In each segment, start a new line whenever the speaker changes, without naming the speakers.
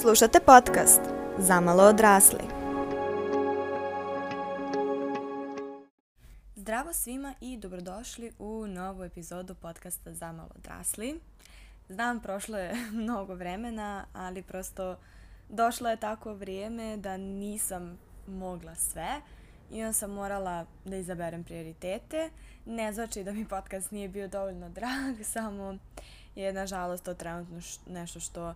Slušate podcast Zamalo odrasli. Zdravo svima i dobrodošli u novu epizodu podcasta Zamalo odrasli. Znam, prošlo je mnogo vremena, ali prosto došlo je tako vrijeme da nisam mogla sve i onda sam morala da izaberem prioritete. Ne znači da mi podcast nije bio dovoljno drag, samo je nažalost to trenutno nešto što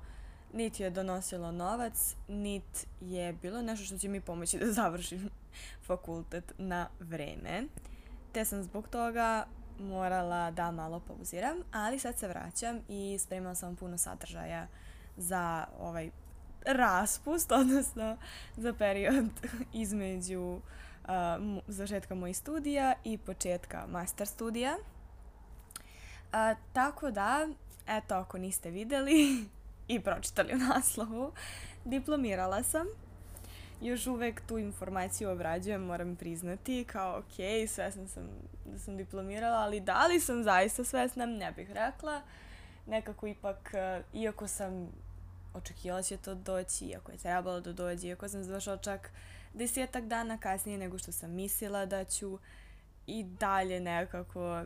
niti je donosilo novac, niti je bilo nešto što će mi pomoći da završim fakultet na vreme. Te sam zbog toga morala da malo pauziram, ali sad se vraćam i spremala sam puno sadržaja za ovaj raspust, odnosno za period između uh, zažetka mojih studija i početka master studija. Uh, tako da, eto, ako niste videli i pročitali u naslovu, diplomirala sam. Još uvek tu informaciju obrađujem, moram priznati, kao ok, svesna sam da sam diplomirala, ali da li sam zaista svesna, ne bih rekla. Nekako ipak, iako sam očekivala će to doći, iako je trebalo da dođe, iako sam završala čak desetak dana kasnije nego što sam mislila da ću i dalje nekako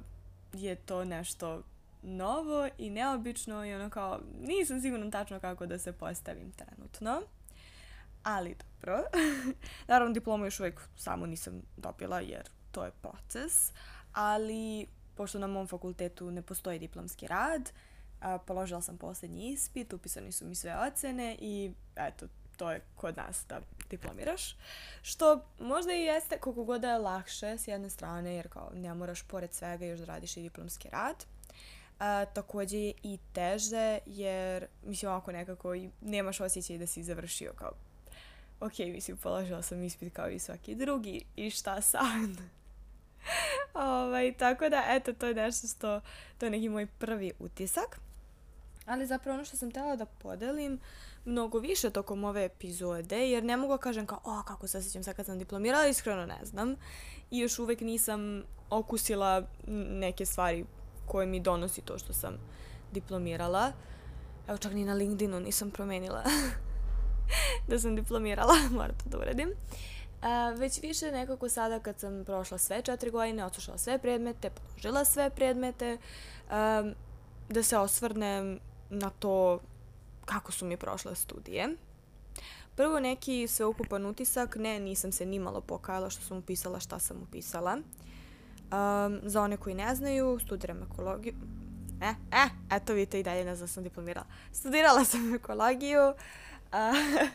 je to nešto novo i neobično i ono kao nisam sigurna tačno kako da se postavim trenutno. Ali dobro. Naravno diplomu još uvijek samo nisam dobila jer to je proces. Ali pošto na mom fakultetu ne postoji diplomski rad, a, položila sam posljednji ispit, upisani su mi sve ocene i eto, to je kod nas da diplomiraš. Što možda i jeste koliko god da je lakše s jedne strane, jer kao ne moraš pored svega još da radiš i diplomski rad. A, takođe je i teže, jer mislim ovako nekako nemaš osjećaj da si završio kao ok, mislim, položila sam ispit kao i svaki drugi i šta sad? ovaj, tako da, eto, to je nešto što, to je neki moj prvi utisak. Ali zapravo ono što sam htjela da podelim mnogo više tokom ove epizode, jer ne mogu da kažem kao, o, kako se osjećam sad kad sam diplomirala, iskreno ne znam. I još uvek nisam okusila neke stvari koje mi donosi to što sam diplomirala. Evo čak ni na LinkedInu nisam promenila da sam diplomirala, moram to da uradim. Uh, već više nekako sada kad sam prošla sve četiri godine, odslušala sve predmete, položila sve predmete, um, da se osvrnem na to kako su mi prošle studije. Prvo neki sveukupan utisak, ne, nisam se nimalo pokajala što sam upisala šta sam upisala. Um, za one koji ne znaju, studiram ekologiju. E, e, eto vidite i dalje ne znam da sam diplomirala. Studirala sam ekologiju uh,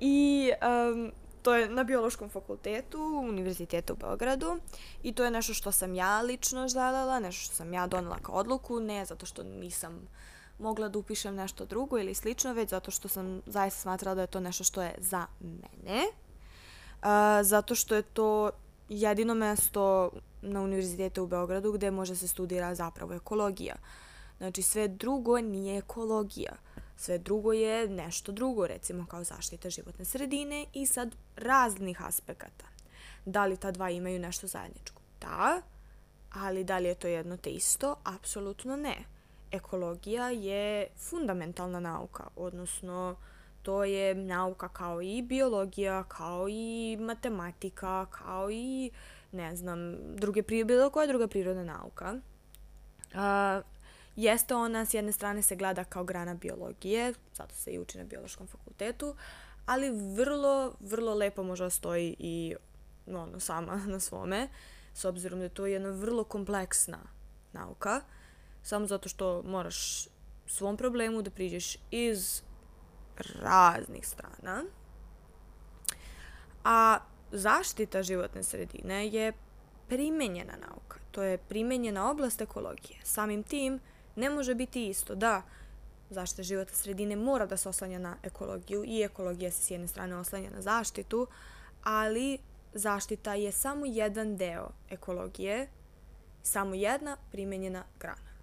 i um, to je na biološkom fakultetu, univerzitetu u Beogradu i to je nešto što sam ja lično želela, nešto što sam ja donela kao odluku, ne zato što nisam mogla da upišem nešto drugo ili slično, već zato što sam zaista smatrala da je to nešto što je za mene. Uh, zato što je to jedino mesto na univerzitetu u Beogradu gde može se studira zapravo ekologija. Znači sve drugo nije ekologija. Sve drugo je nešto drugo, recimo kao zaštita životne sredine i sad raznih aspekata. Da li ta dva imaju nešto zajedničko? Da, ali da li je to jedno te isto? Apsolutno ne. Ekologija je fundamentalna nauka, odnosno to je nauka kao i biologija, kao i matematika, kao i ne znam, druge bilo koja druga prirodna nauka. Uh, Jeste ona s jedne strane se gleda kao grana biologije, zato se i uči na biološkom fakultetu, ali vrlo, vrlo lepo možda stoji i ono, sama na svome, s obzirom da je to jedna vrlo kompleksna nauka, samo zato što moraš svom problemu da priđeš iz raznih strana. A zaštita životne sredine je primenjena nauka. To je primenjena oblast ekologije. Samim tim, ne može biti isto da zaštita života sredine mora da se oslanja na ekologiju i ekologija se s jedne strane oslanja na zaštitu, ali zaštita je samo jedan deo ekologije, samo jedna primenjena grana.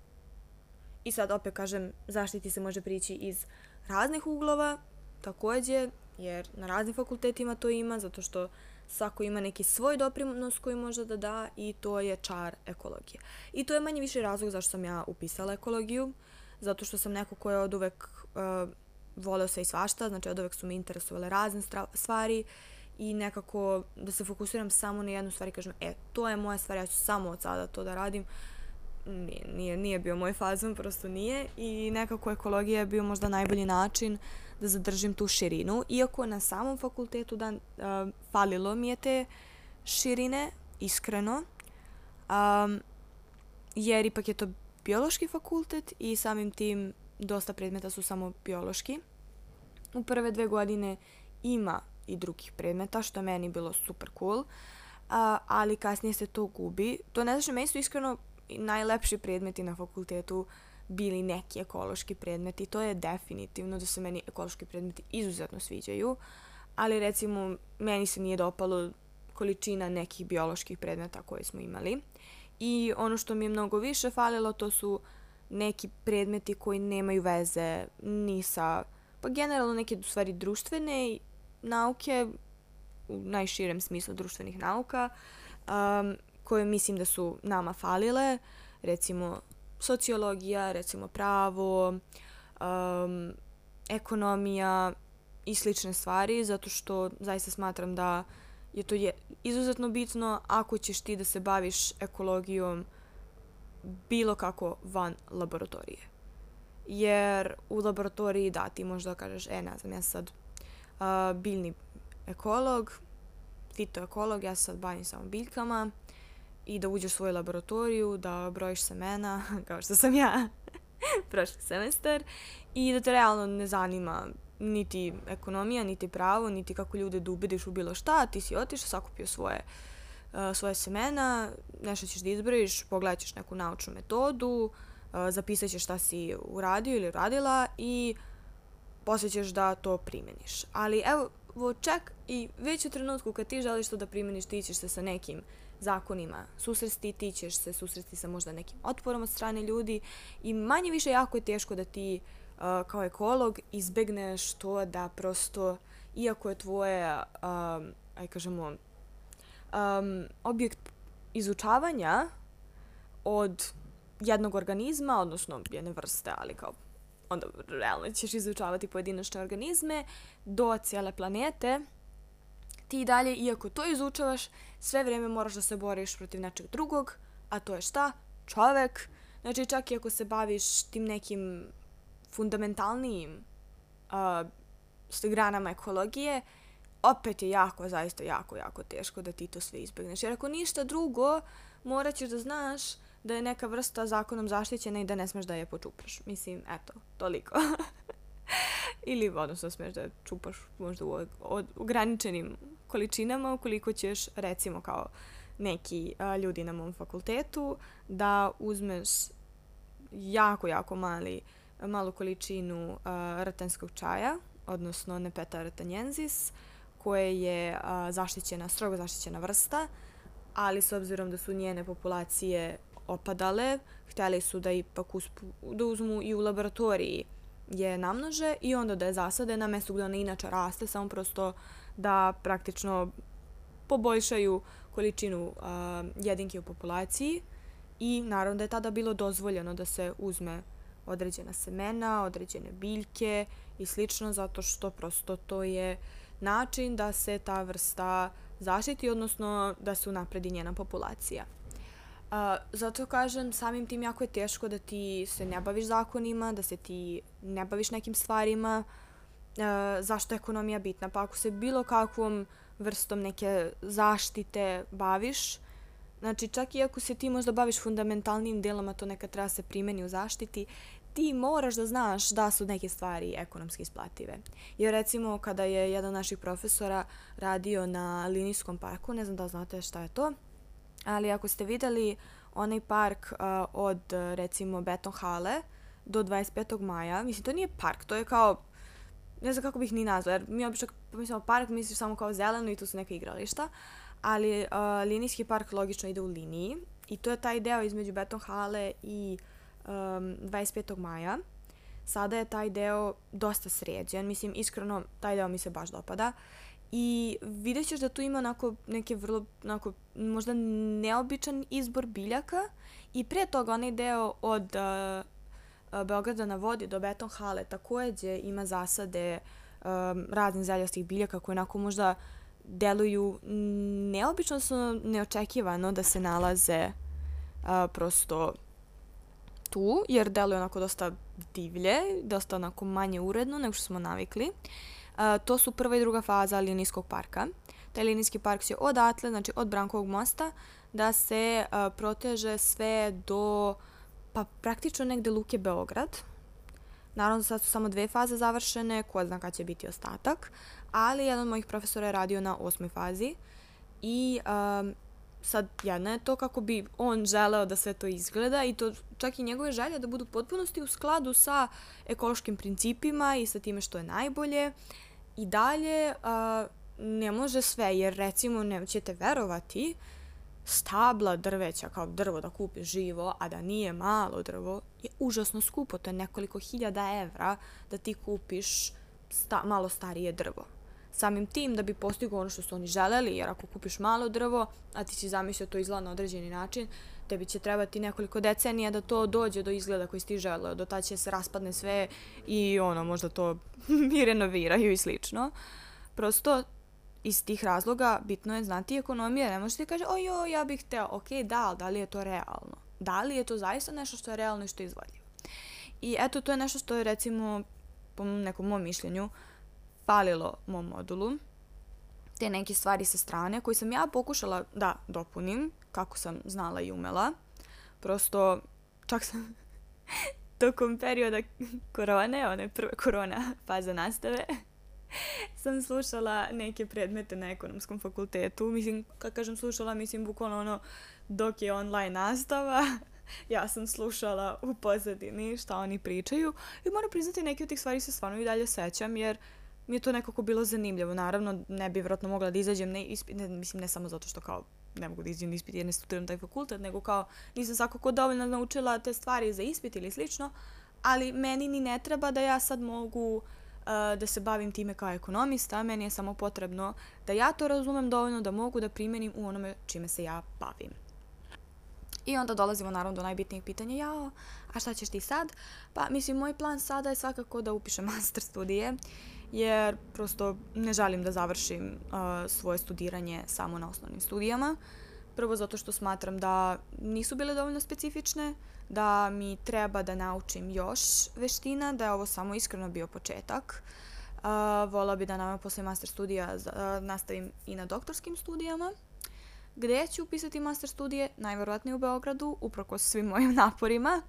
I sad opet kažem, zaštiti se može prići iz raznih uglova, takođe, jer na raznim fakultetima to ima, zato što svako ima neki svoj doprinos koji može da da i to je čar ekologije. I to je manje više razlog zašto sam ja upisala ekologiju, zato što sam neko ko je od uvek uh, voleo sve i svašta, znači od uvek su me interesovale razne stvari i nekako da se fokusiram samo na jednu stvar i kažem, e, to je moja stvar, ja ću samo od sada to da radim. Nije, nije, nije bio moj fazon, prosto nije i nekako ekologija je bio možda najbolji način da zadržim tu širinu, iako na samom fakultetu da, uh, falilo mi je te širine, iskreno, um, jer ipak je to biološki fakultet i samim tim dosta predmeta su samo biološki. U prve dve godine ima i drugih predmeta, što je meni bilo super cool, uh, ali kasnije se to gubi. To ne znači, meni su iskreno najlepši predmeti na fakultetu bili neki ekološki predmeti. To je definitivno da se meni ekološki predmeti izuzetno sviđaju, ali recimo meni se nije dopalo količina nekih bioloških predmeta koje smo imali. I ono što mi je mnogo više falilo to su neki predmeti koji nemaju veze ni sa, pa generalno neke stvari društvene nauke, u najširem smislu društvenih nauka, um, koje mislim da su nama falile, recimo sociologija, recimo pravo, um, ekonomija i slične stvari, zato što zaista smatram da je to je izuzetno bitno ako ćeš ti da se baviš ekologijom bilo kako van laboratorije. Jer u laboratoriji da, ti možda kažeš, e, ne znam, ja sad uh, biljni ekolog, fitoekolog, ja sad bavim samo biljkama i da uđeš u svoju laboratoriju, da brojiš semena, kao što sam ja prošli semestar, i da te realno ne zanima niti ekonomija, niti pravo, niti kako ljude da ubediš u bilo šta, ti si otišao, sakupio svoje, uh, svoje semena, nešto ćeš da izbrojiš, pogledat ćeš neku naučnu metodu, uh, zapisat ćeš šta si uradio ili uradila i posle da to primeniš. Ali evo, čak i već u trenutku kad ti želiš to da primeniš, ti ćeš se sa nekim zakonima susresti, ti ćeš se susresti sa možda nekim otporom od strane ljudi i manje više jako je teško da ti uh, kao ekolog izbegneš to da prosto, iako je tvoje, um, aj kažemo, um, objekt izučavanja od jednog organizma, odnosno jedne vrste, ali kao onda realno ćeš izučavati pojedinačne organizme do cijele planete, ti dalje, iako to izučavaš, sve vrijeme moraš da se boriš protiv nečeg drugog, a to je šta? Čovek. Znači, čak i ako se baviš tim nekim fundamentalnijim uh, granama ekologije, opet je jako, zaista jako, jako teško da ti to sve izbjegneš. Jer ako ništa drugo, morat ćeš da znaš da je neka vrsta zakonom zaštićena i da ne smeš da je počupaš. Mislim, eto, toliko. Ili, odnosno, smeš da je čupaš možda u ograničenim količinama ukoliko ćeš, recimo, kao neki a, ljudi na mom fakultetu, da uzmeš jako, jako mali, malu količinu a, rtenskog čaja, odnosno nepeta rtanjenzis, koje je a, zaštićena, strogo zaštićena vrsta, ali s obzirom da su njene populacije opadale, htjeli su da ipak uspu, da uzmu i u laboratoriji je namnože i onda da je zasade na mestu gdje ona inače raste, samo prosto da praktično poboljšaju količinu uh, jedinke u populaciji i naravno da je tada bilo dozvoljeno da se uzme određena semena, određene biljke i slično zato što prosto to je način da se ta vrsta zaštiti, odnosno da se unapredi njena populacija. Uh, zato kažem, samim tim jako je teško da ti se ne baviš zakonima, da se ti ne baviš nekim stvarima. Uh, zašto je ekonomija bitna? Pa ako se bilo kakvom vrstom neke zaštite baviš, znači čak i ako se ti možda baviš fundamentalnim delom, a to neka treba se primeni u zaštiti, ti moraš da znaš da su neke stvari ekonomski isplative. Jer recimo kada je jedan naših profesora radio na linijskom parku, ne znam da znate šta je to, ali ako ste videli onaj park uh, od recimo Beton Hale do 25. maja, mislim to nije park, to je kao ne znam kako bih ni nazvala, jer mi obično pomislimo park, misliš samo kao zeleno i tu su neka igrališta, ali uh, linijski park logično ide u liniji i to je taj deo između Beton Hale i um, 25. maja. Sada je taj deo dosta sređen, mislim iskreno taj deo mi se baš dopada i vidjet ćeš da tu ima onako neke vrlo, onako, možda neobičan izbor biljaka i pre toga onaj deo od uh, Beograda na vodi do Beton hale takođe ima zasade um, raznih zeljastih biljaka koje onako možda deluju neobično su neočekivano da se nalaze uh, prosto tu, jer deluje onako dosta divlje, dosta onako manje uredno nego što smo navikli. Uh, to su prva i druga faza linijskog parka. Taj linijski park će odatle, znači od Brankovog mosta, da se proteže sve do pa praktično negde Luke Beograd. Naravno sad su samo dve faze završene, ko zna kada će biti ostatak, ali jedan od mojih profesora je radio na osmoj fazi i um, sad jedna je to kako bi on želeo da sve to izgleda i to čak i njegove želje da budu potpunosti u skladu sa ekološkim principima i sa time što je najbolje. I dalje uh, ne može sve, jer recimo ne ćete verovati, stabla drveća kao drvo da kupiš živo, a da nije malo drvo, je užasno skupo. To je nekoliko hiljada evra da ti kupiš sta, malo starije drvo samim tim da bi postigao ono što su oni želeli, jer ako kupiš malo drvo, a ti si zamislio to izgleda na određeni način, tebi će trebati nekoliko decenija da to dođe do izgleda koji si ti želeo, do tada će se raspadne sve i ono, možda to i renoviraju i slično. Prosto, iz tih razloga bitno je znati ekonomije, ne možete kaže, ojo, ja bih hteo, ok, da, ali da li je to realno? Da li je to zaista nešto što je realno i što je izvodljivo? I eto, to je nešto što je, recimo, po nekom mom mišljenju, uh, falilo mom modulu, te neke stvari sa strane koje sam ja pokušala da dopunim, kako sam znala i umela. Prosto, čak sam tokom perioda korone, one prve korona faze nastave, sam slušala neke predmete na ekonomskom fakultetu. Mislim, kad kažem slušala, mislim bukvalno ono dok je online nastava, ja sam slušala u pozadini šta oni pričaju i moram priznati neke od tih stvari se stvarno i dalje sećam jer mi je to nekako bilo zanimljivo. Naravno, ne bi vjerojatno mogla da izađem ne, ispit, ne, mislim ne samo zato što kao ne mogu da izađem ispit jer ne studiram taj fakultet, nego kao nisam svakako dovoljno naučila te stvari za ispit ili slično, ali meni ni ne treba da ja sad mogu uh, da se bavim time kao ekonomista, meni je samo potrebno da ja to razumem dovoljno da mogu da primenim u onome čime se ja bavim. I onda dolazimo naravno do najbitnijih pitanja, ja, a šta ćeš ti sad? Pa mislim, moj plan sada je svakako da upišem master studije jer prosto ne želim da završim uh, svoje studiranje samo na osnovnim studijama. Prvo zato što smatram da nisu bile dovoljno specifične, da mi treba da naučim još veština, da je ovo samo iskreno bio početak. Uh, vola bi da nama posle master studija uh, nastavim i na doktorskim studijama. Gde ću upisati master studije? Najverovatnije u Beogradu, uproko svim mojim naporima.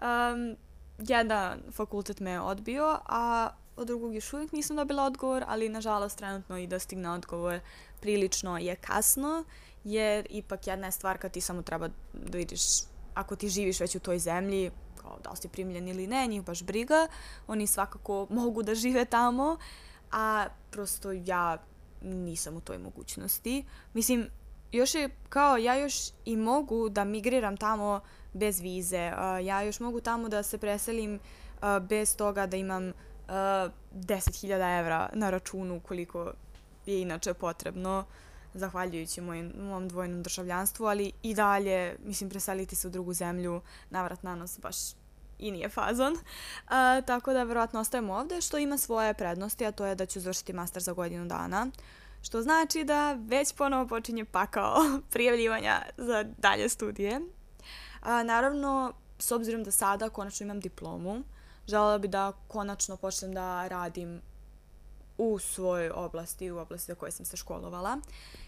Um, jedan fakultet me je odbio, a od drugog još uvijek nisam dobila odgovor, ali nažalost trenutno i da stigne odgovor prilično je kasno, jer ipak jedna je stvar kad ti samo treba da vidiš ako ti živiš već u toj zemlji, kao da li si primljen ili ne, njih baš briga, oni svakako mogu da žive tamo, a prosto ja nisam u toj mogućnosti. Mislim, još je kao ja još i mogu da migriram tamo bez vize, ja još mogu tamo da se preselim bez toga da imam 10.000 evra na računu koliko je inače potrebno zahvaljujući mojim, mom dvojnom državljanstvu, ali i dalje, mislim, preseliti se u drugu zemlju, navrat na nos baš i nije fazon. Uh, tako da, verovatno, ostajemo ovde, što ima svoje prednosti, a to je da ću završiti master za godinu dana. Što znači da već ponovo počinje pakao prijavljivanja za dalje studije. Uh, naravno, s obzirom da sada konačno imam diplomu, želela bi da konačno počnem da radim u svojoj oblasti, u oblasti za koje sam se školovala.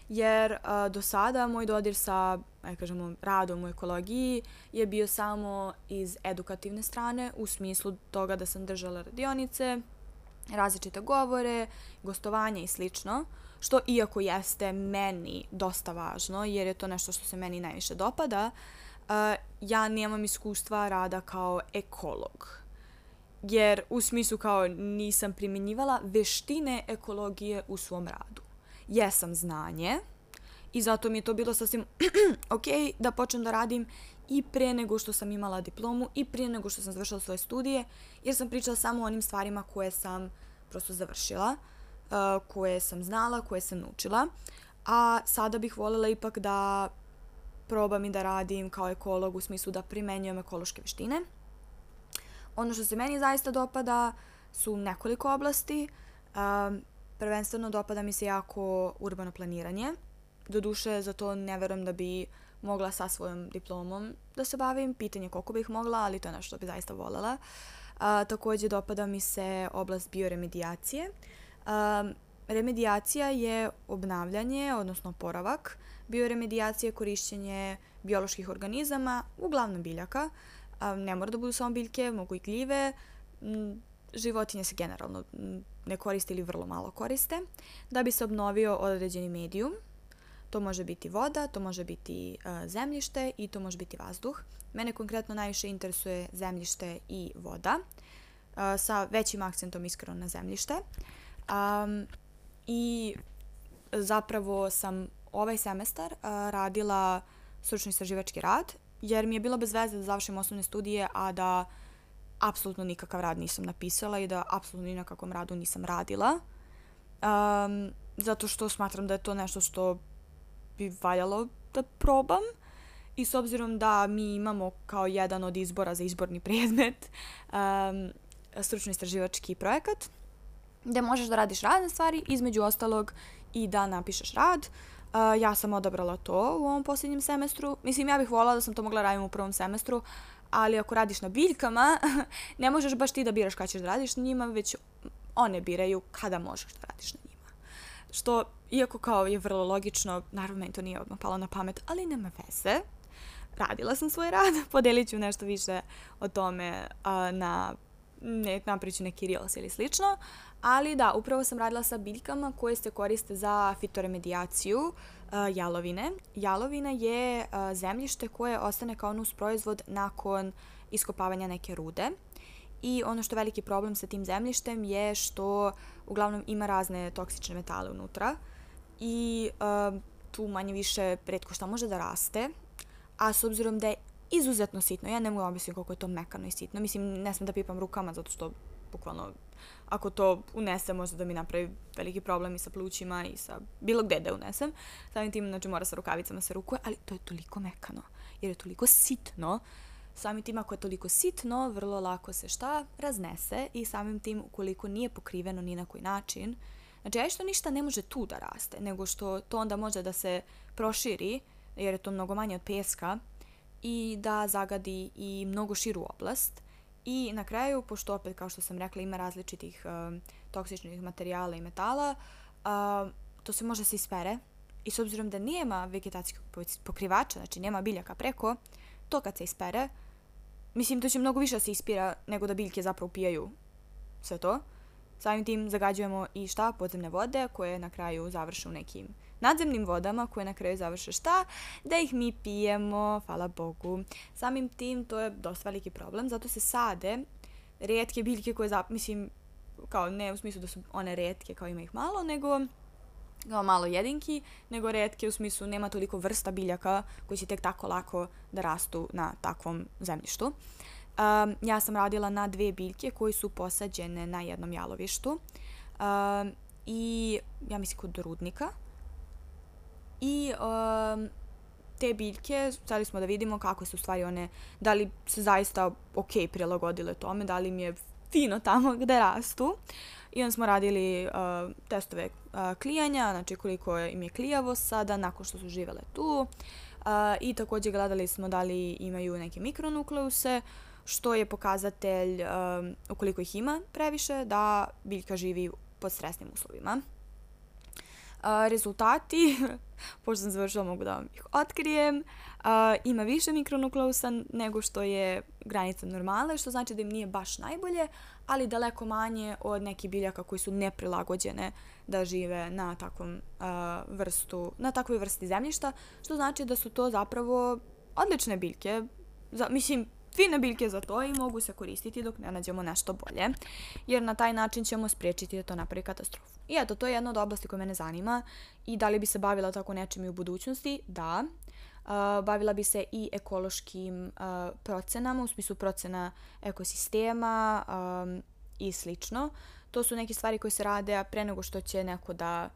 Jer a, do sada moj dodir sa, aj kažemo, radom u ekologiji je bio samo iz edukativne strane, u smislu toga da sam držala radionice, različite govore, gostovanja i slično, što iako jeste meni dosta važno, jer je to nešto što se meni najviše dopada, a, ja nemam iskustva rada kao ekolog jer u smislu kao nisam primjenjivala veštine ekologije u svom radu. Jesam znanje i zato mi je to bilo sasvim ok da počnem da radim i pre nego što sam imala diplomu i prije nego što sam završila svoje studije, jer sam pričala samo o onim stvarima koje sam prosto završila, uh, koje sam znala, koje sam naučila. A sada bih voljela ipak da probam i da radim kao ekolog u smislu da primenjujem ekološke veštine Ono što se meni zaista dopada su nekoliko oblasti. Um, prvenstveno dopada mi se jako urbano planiranje. Doduše, za to ne verujem da bi mogla sa svojom diplomom da se bavim. Pitanje koliko bih mogla, ali to je nešto što bi zaista voljela. A, takođe, dopada mi se oblast bioremedijacije. A, remedijacija je obnavljanje, odnosno poravak. Bioremedijacija je korišćenje bioloških organizama, uglavnom biljaka. A, ne mora da budu samo biljke, mogu i gljive. Životinje se generalno ne koriste ili vrlo malo koriste. Da bi se obnovio određeni medijum, To može biti voda, to može biti uh, zemljište i to može biti vazduh. Mene konkretno najviše interesuje zemljište i voda, uh, sa većim akcentom iskreno na zemljište. Um, I zapravo sam ovaj semestar uh, radila stručno istraživački rad, jer mi je bilo bez veze da završim osnovne studije, a da apsolutno nikakav rad nisam napisala i da apsolutno ni na kakvom radu nisam radila. Um, zato što smatram da je to nešto što bi valjalo da probam. I s obzirom da mi imamo kao jedan od izbora za izborni predmet um, stručno istraživački projekat, gde možeš da radiš razne stvari, između ostalog i da napišeš rad. Uh, ja sam odabrala to u ovom posljednjem semestru. Mislim, ja bih volala da sam to mogla raditi u prvom semestru, ali ako radiš na biljkama, ne možeš baš ti da biraš kada ćeš da radiš na njima, već one biraju kada možeš da radiš na njima. Što, iako kao je vrlo logično, naravno meni to nije odmah palo na pamet, ali nema veze. Radila sam svoj rad, podelit ću nešto više o tome a, na ne, napriču neki reels ili slično, ali da, upravo sam radila sa biljkama koje se koriste za fitoremedijaciju uh, jalovine. Jalovina je uh, zemljište koje ostane kao nus proizvod nakon iskopavanja neke rude i ono što je veliki problem sa tim zemljištem je što uglavnom ima razne toksične metale unutra i uh, tu manje više redko šta može da raste, a s obzirom da je izuzetno sitno, ja ne mogu objasniti koliko je to mekano i sitno, mislim ne smem da pipam rukama zato što bukvalno ako to unesem možda da mi napravi veliki problem i sa plućima i sa bilo gde da unesem. Samim tim, znači mora sa rukavicama se rukuje, ali to je toliko mekano, jer je toliko sitno. Samim tim ako je toliko sitno, vrlo lako se šta raznese i samim tim ukoliko nije pokriveno ni na koji način, znači aj što ništa ne može tu da raste, nego što to onda može da se proširi, jer je to mnogo manje od peska, i da zagadi i mnogo širu oblast. I na kraju, pošto opet, kao što sam rekla, ima različitih uh, toksičnih materijala i metala, uh, to se može se ispere. I s obzirom da nema vegetacijskog pokrivača, znači nema biljaka preko, to kad se ispere, mislim, to će mnogo više da se ispira nego da biljke zapravo pijaju sve to. Samim tim zagađujemo i šta? Podzemne vode koje na kraju završe u nekim nadzemnim vodama koje na kraju završe šta? Da ih mi pijemo, hvala Bogu. Samim tim to je dosta veliki problem, zato se sade redke biljke koje, zap, mislim, kao ne u smislu da su one redke kao ima ih malo, nego kao malo jedinki, nego redke u smislu nema toliko vrsta biljaka koji će tek tako lako da rastu na takvom zemljištu. Um, ja sam radila na dve biljke koji su posađene na jednom jalovištu um, i ja mislim kod rudnika. I um, te biljke, hteli smo da vidimo kako su stvari one, da li se zaista ok prilagodile tome, da li mi je fino tamo gde rastu. I onda smo radili uh, testove uh, klijanja, znači koliko im je klijavo sada nakon što su živele tu. Uh, I takođe gledali smo da li imaju neke mikronukleuse, što je pokazatelj um, ukoliko ih ima previše da biljka živi pod stresnim uslovima. A, rezultati, pošto sam završila mogu da vam ih otkrijem, a, ima više mikronukleusa nego što je granica normale, što znači da im nije baš najbolje, ali daleko manje od nekih biljaka koji su neprilagođene da žive na takvom a, vrstu, na takvoj vrsti zemljišta, što znači da su to zapravo odlične biljke. Za, mislim, fine biljke za to i mogu se koristiti dok ne nađemo nešto bolje, jer na taj način ćemo spriječiti da to napravi katastrofu. I eto, to je jedna od oblasti koja mene zanima i da li bi se bavila tako nečim i u budućnosti? Da. Bavila bi se i ekološkim procenama, u smislu procena ekosistema i slično. To su neke stvari koje se rade pre nego što će neko da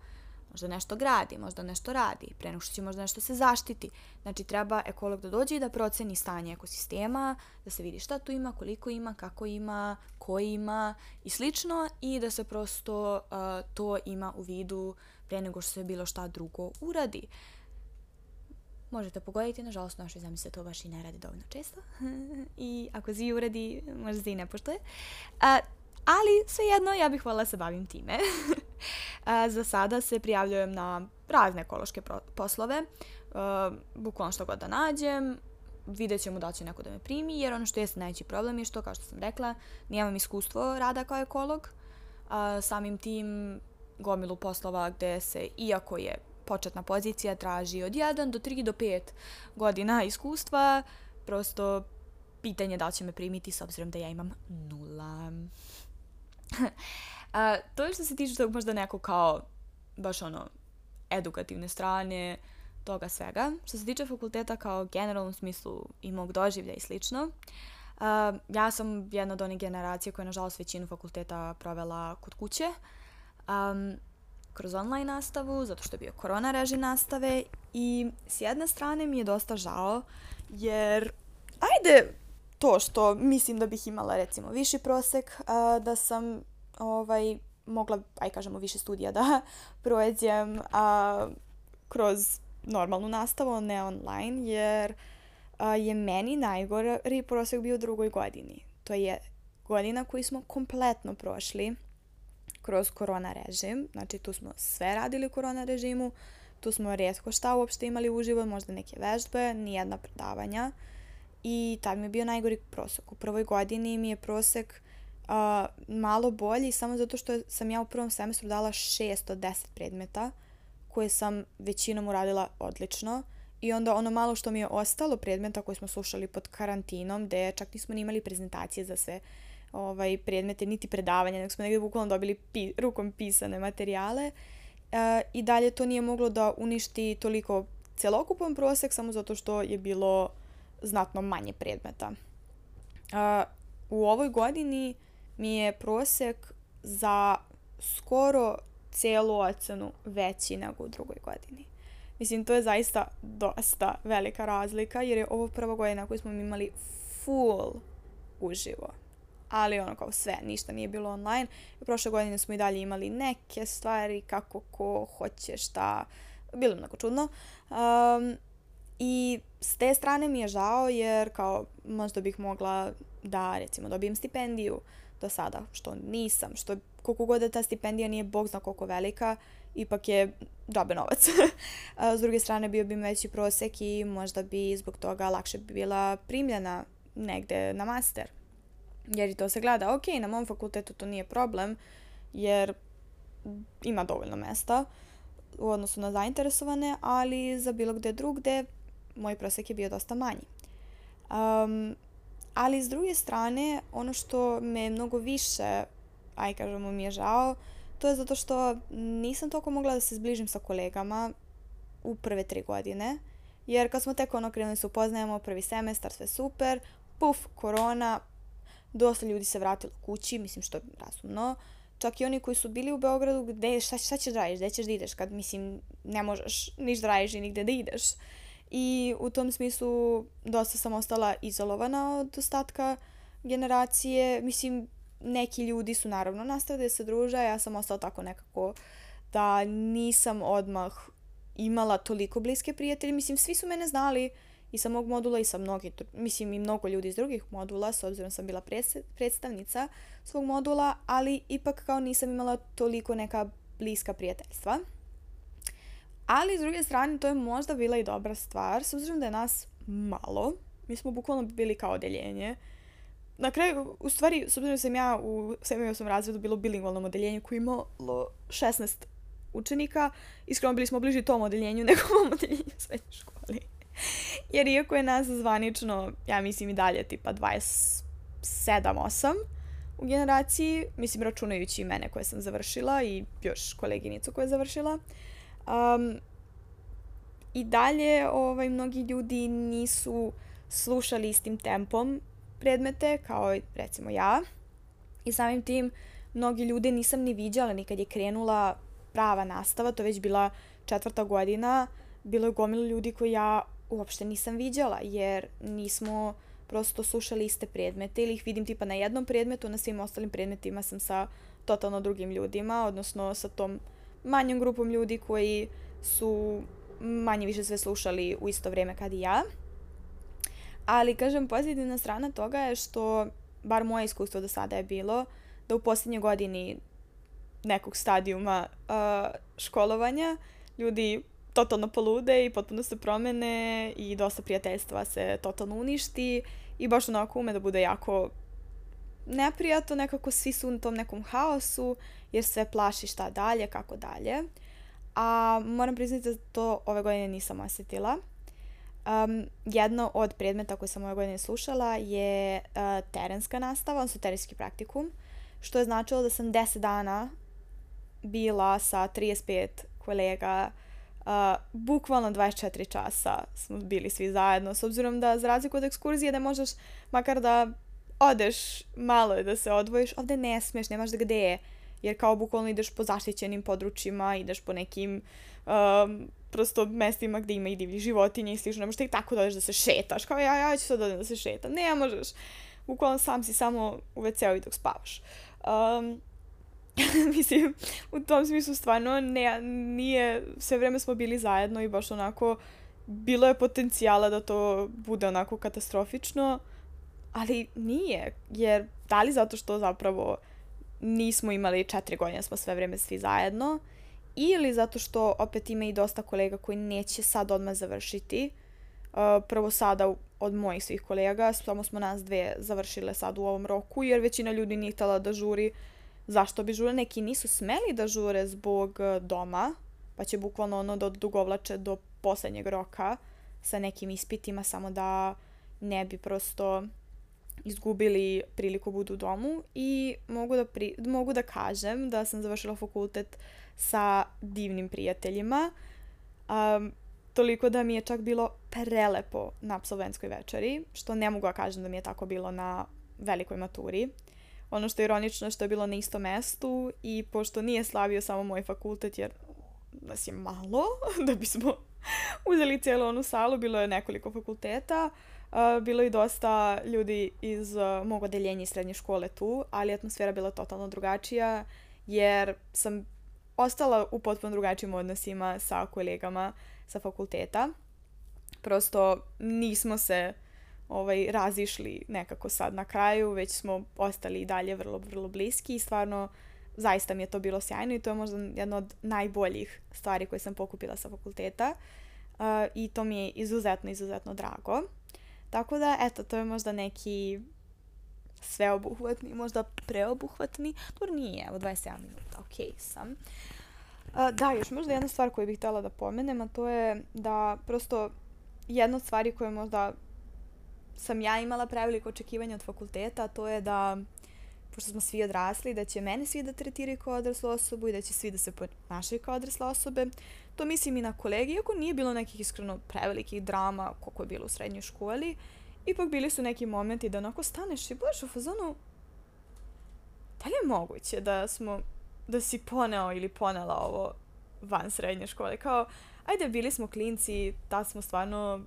možda nešto gradi, možda nešto radi, pre nego što će možda nešto se zaštiti. Znači treba ekolog da dođe i da proceni stanje ekosistema, da se vidi šta tu ima, koliko ima, kako ima, ko ima i slično i da se prosto uh, to ima u vidu pre nego što se bilo šta drugo uradi. Možete pogoditi, nažalost našoj zemlji se to baš i ne radi dovoljno često. I ako zi uradi, možda se i ne poštoje. A, ali svejedno ja bih volila da se bavim time. Za sada se prijavljujem na razne ekološke poslove, bukvalno što god da nađem, vidjet ćemo da će neko da me primi, jer ono što jeste najveći problem je što, kao što sam rekla, nijemam iskustvo rada kao ekolog, a, samim tim gomilu poslova gde se, iako je početna pozicija, traži od 1 do 3 do 5 godina iskustva, prosto pitanje da će me primiti s obzirom da ja imam nula. A, to je što se tiče tog možda neko kao baš ono edukativne strane toga svega. Što se tiče fakulteta kao generalnom smislu i mog doživlja i slično, Uh, ja sam jedna od onih generacija koja je nažalost većinu fakulteta provela kod kuće. Um, kroz online nastavu, zato što je bio korona režim nastave i s jedne strane mi je dosta žao, jer ajde to što mislim da bih imala recimo viši prosek, a, da sam ovaj, mogla, aj kažemo, više studija da prođem a, kroz normalnu nastavu, ne online, jer a, je meni najgori prosek bio u drugoj godini. To je godina koju smo kompletno prošli kroz korona režim. Znači tu smo sve radili u korona režimu, tu smo rijetko šta uopšte imali uživo, možda neke vežbe, nijedna predavanja. I tad mi je bio najgori prosek. U prvoj godini mi je prosek uh, malo bolji samo zato što sam ja u prvom semestru dala 6 od 10 predmeta koje sam većinom uradila odlično. I onda ono malo što mi je ostalo predmeta koje smo slušali pod karantinom, gde čak nismo ni imali prezentacije za sve ovaj, predmete, niti predavanja, nego smo negdje bukvalno dobili pi, rukom pisane materijale e, i dalje to nije moglo da uništi toliko celokupan prosek samo zato što je bilo znatno manje predmeta. E, u ovoj godini mi je prosek za skoro celu ocenu veći nego u drugoj godini. Mislim, to je zaista dosta velika razlika, jer je ovo prva godina koju smo imali full uživo ali ono kao sve, ništa nije bilo online. Prošle godine smo i dalje imali neke stvari, kako ko hoće, šta, bilo mnogo čudno. Um, I s te strane mi je žao jer kao možda bih mogla da recimo dobijem stipendiju do sada, što nisam, što koliko god da ta stipendija nije bog zna koliko velika, ipak je džabe novac. s druge strane bio bi veći prosek i možda bi zbog toga lakše bila primljena negde na master. Jer i to se gleda, ok, na mom fakultetu to nije problem, jer ima dovoljno mesta u odnosu na zainteresovane, ali za bilo gde drugde moj prosek je bio dosta manji. Um, ali s druge strane, ono što me mnogo više, aj kažemo mi je žao, to je zato što nisam toliko mogla da se zbližim sa kolegama u prve tri godine, jer kad smo tek ono krenuli se upoznajemo, prvi semestar, sve super, puf, korona, dosta ljudi se vratilo kući, mislim što je razumno. Čak i oni koji su bili u Beogradu, gde, šta, šta ćeš da radiš, gde ćeš da ideš, kad, mislim, ne možeš niš da radiš i nigde da ideš. I u tom smislu dosta sam ostala izolovana od ostatka generacije. Mislim, neki ljudi su naravno nastavili da se druže, ja sam ostala tako nekako da nisam odmah imala toliko bliske prijatelje. Mislim, svi su mene znali, i sa mog modula i sa mnogi, mislim i mnogo ljudi iz drugih modula, s obzirom sam bila predstavnica svog modula, ali ipak kao nisam imala toliko neka bliska prijateljstva. Ali s druge strane to je možda bila i dobra stvar, s obzirom da je nas malo, mi smo bukvalno bili kao odeljenje. Na kraju, u stvari, s obzirom da sam ja u 7. razredu bilo bilingvalnom odeljenju koje imalo 16 učenika, iskreno bili smo bliži tom odeljenju nego ovom odeljenju u srednjoj školi. Jer iako je nas zvanično, ja mislim i dalje, tipa 27-8 u generaciji, mislim računajući i mene koje sam završila i još koleginicu koja je završila, um, i dalje ovaj, mnogi ljudi nisu slušali istim tempom predmete kao recimo ja. I samim tim mnogi ljude nisam ni viđala nikad je krenula prava nastava, to već bila četvrta godina, bilo je gomilo ljudi koji ja uopšte nisam viđala, jer nismo prosto slušali iste predmete ili ih vidim tipa na jednom predmetu, na svim ostalim predmetima sam sa totalno drugim ljudima, odnosno sa tom manjom grupom ljudi koji su manje više sve slušali u isto vrijeme kad i ja. Ali, kažem, pozitivna strana toga je što, bar moje iskustvo do sada je bilo, da u posljednjoj godini nekog stadijuma uh, školovanja ljudi totalno polude i potpuno se promene i dosta prijateljstva se totalno uništi i baš onako ume da bude jako neprijatno, nekako svi su u tom nekom haosu jer se plaši šta dalje, kako dalje. A moram priznati da to ove godine nisam osjetila. Um, jedno od predmeta koje sam ove godine slušala je uh, terenska nastava, odnosno terenski praktikum, što je značilo da sam 10 dana bila sa 35 kolega Uh, bukvalno 24 časa smo bili svi zajedno, s obzirom da za razliku od ekskurzije da možeš makar da odeš malo da se odvojiš, ovde ne smiješ, nemaš da gde je, jer kao bukvalno ideš po zaštićenim područjima, ideš po nekim um, prosto mestima gde ima i divlji životinje i slično, ne možeš tako da odeš da se šetaš, kao ja, ja ću sad da se šetam, ne možeš, bukvalno sam si samo u WC-u dok spavaš. Um, mislim, u tom smislu stvarno ne, nije, sve vreme smo bili zajedno i baš onako, bilo je potencijala da to bude onako katastrofično, ali nije, jer da li zato što zapravo nismo imali četiri godine, smo sve vreme svi zajedno, ili zato što opet ima i dosta kolega koji neće sad odmah završiti. Uh, prvo sada od mojih svih kolega, samo smo nas dve završile sad u ovom roku, jer većina ljudi nije htjela da žuri uh, zašto bi žure, neki nisu smeli da žure zbog e, doma, pa će bukvalno ono da odugovlače do poslednjeg roka sa nekim ispitima samo da ne bi prosto izgubili priliku budu u domu i mogu da, pri, mogu da kažem da sam završila fakultet sa divnim prijateljima. Um, toliko da mi je čak bilo prelepo na absolventskoj večeri, što ne mogu da kažem da mi je tako bilo na velikoj maturi. Ono što je ironično što je bilo na istom mestu i pošto nije slavio samo moj fakultet jer nas je malo da bismo uzeli cijelu onu salu, bilo je nekoliko fakulteta, uh, bilo je dosta ljudi iz uh, mog odeljenja i srednje škole tu, ali atmosfera bila totalno drugačija jer sam ostala u potpuno drugačijim odnosima sa kolegama sa fakulteta. Prosto nismo se ovaj, razišli nekako sad na kraju, već smo ostali i dalje vrlo, vrlo bliski i stvarno zaista mi je to bilo sjajno i to je možda jedna od najboljih stvari koje sam pokupila sa fakulteta uh, i to mi je izuzetno, izuzetno drago. Tako da, eto, to je možda neki sveobuhvatni, možda preobuhvatni, to nije, evo 27 minuta, ok sam. Uh, da, još možda jedna stvar koju bih htjela da pomenem, a to je da prosto jedna od stvari koje možda sam ja imala preveliko očekivanje od fakulteta, a to je da, pošto smo svi odrasli, da će mene svi da tretiraju kao odraslu osobu i da će svi da se ponašaju kao odrasle osobe. To mislim i na kolegi, iako nije bilo nekih iskreno prevelikih drama koliko je bilo u srednjoj školi, ipak bili su neki momenti da onako staneš i budeš u fazonu da li je moguće da smo, da si poneo ili ponela ovo van srednje škole? Kao, ajde, bili smo klinci, da smo stvarno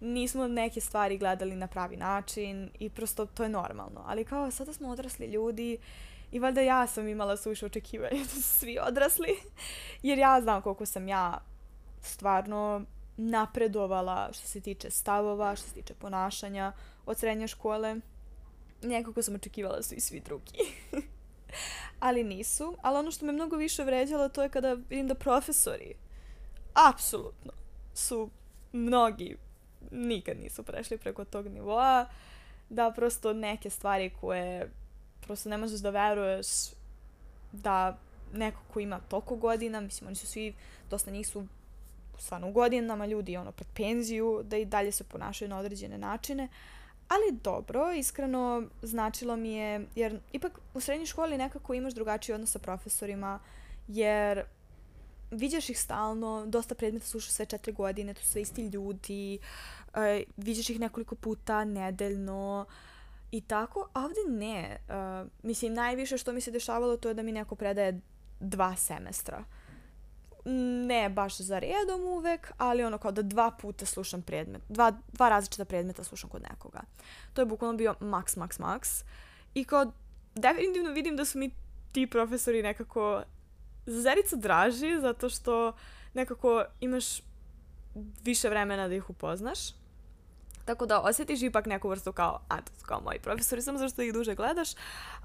nismo neke stvari gledali na pravi način i prosto to je normalno. Ali kao sada smo odrasli ljudi i valjda ja sam imala suviše očekivanja da su svi odrasli. Jer ja znam koliko sam ja stvarno napredovala što se tiče stavova, što se tiče ponašanja od srednje škole. Nekako sam očekivala da su i svi drugi. ali nisu. Ali ono što me mnogo više vređalo to je kada vidim da profesori apsolutno su mnogi nikad nisu prešli preko tog nivoa, da prosto neke stvari koje prosto ne možeš da veruješ da neko ko ima toliko godina, mislim oni su svi, dosta njih su stvarno u godinama, ljudi ono pred penziju, da i dalje se ponašaju na određene načine, ali dobro, iskreno značilo mi je, jer ipak u srednjoj školi nekako imaš drugačiji odnos sa profesorima, jer viđaš ih stalno, dosta predmeta slušaš sve četiri godine, to su sve isti ljudi, uh, viđaš ih nekoliko puta nedeljno i tako, a ovde ne. Uh, mislim, najviše što mi se dešavalo to je da mi neko predaje dva semestra. ne baš za redom uvek, ali ono kao da dva puta slušam predmet, dva, dva različita predmeta slušam kod nekoga. To je bukvalno bio maks, maks, maks. I kao definitivno vidim da su mi ti profesori nekako zerica draži, zato što nekako imaš više vremena da ih upoznaš. Tako da osjetiš ipak neku vrstu kao, a to kao moji profesori, samo zašto ih duže gledaš,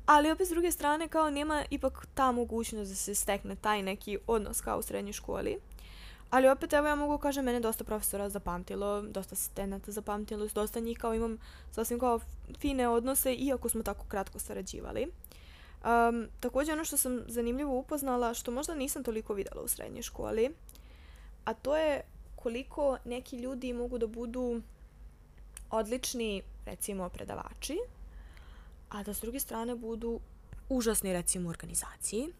ali opet s druge strane kao nema ipak ta mogućnost da se stekne taj neki odnos kao u srednjoj školi. Ali opet evo ja mogu kažem, mene dosta profesora zapamtilo, dosta asistenata zapamtilo, dosta njih kao imam sasvim kao fine odnose, iako smo tako kratko sarađivali. Um, također ono što sam zanimljivo upoznala, što možda nisam toliko videla u srednjoj školi, a to je koliko neki ljudi mogu da budu odlični, recimo, predavači, a da s druge strane budu užasni, recimo, organizaciji.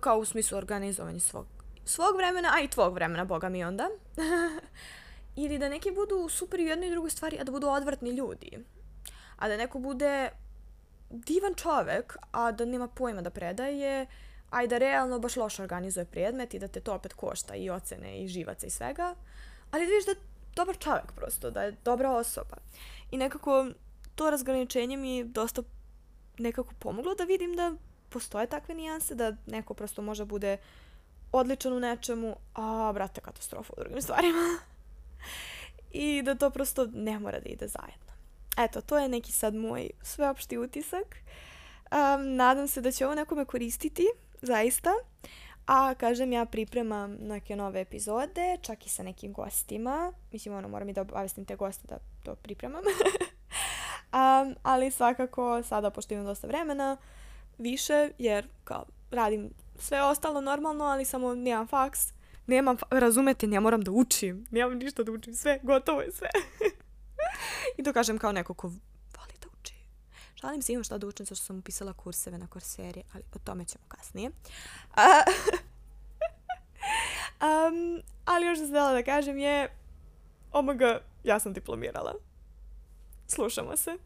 Kao u smislu organizovanja svog, svog vremena, a i tvog vremena, boga mi onda. Ili da neki budu super u jednoj i drugoj stvari, a da budu odvrtni ljudi. A da neko bude divan čovek, a da nema pojma da predaje, a i da realno baš loše organizuje predmet i da te to opet košta i ocene i živaca i svega. Ali da vidiš da dobar čovek prosto, da je dobra osoba. I nekako to razgraničenje mi dosta nekako pomoglo da vidim da postoje takve nijanse, da neko prosto može bude odličan u nečemu, a brate katastrofa u drugim stvarima. I da to prosto ne mora da ide zajedno. Eto, to je neki sad moj sveopšti utisak. Um, nadam se da će ovo nekome koristiti, zaista. A, kažem, ja pripremam neke nove epizode, čak i sa nekim gostima. Mislim, ono, moram i da obavestim te goste da to pripremam. um, ali svakako, sada, pošto imam dosta vremena, više, jer kao radim sve ostalo normalno, ali samo nemam faks. Nemam, razumete, ne moram da učim. Nemam ništa da učim, sve, gotovo je sve. I to kažem kao neko ko. Šalim se, imam šta da učim, zašto sam upisala kurseve na korseri, ali o tome ćemo kasnije. um, ali još sam htjela da kažem je, omg, ja sam diplomirala. Slušamo se.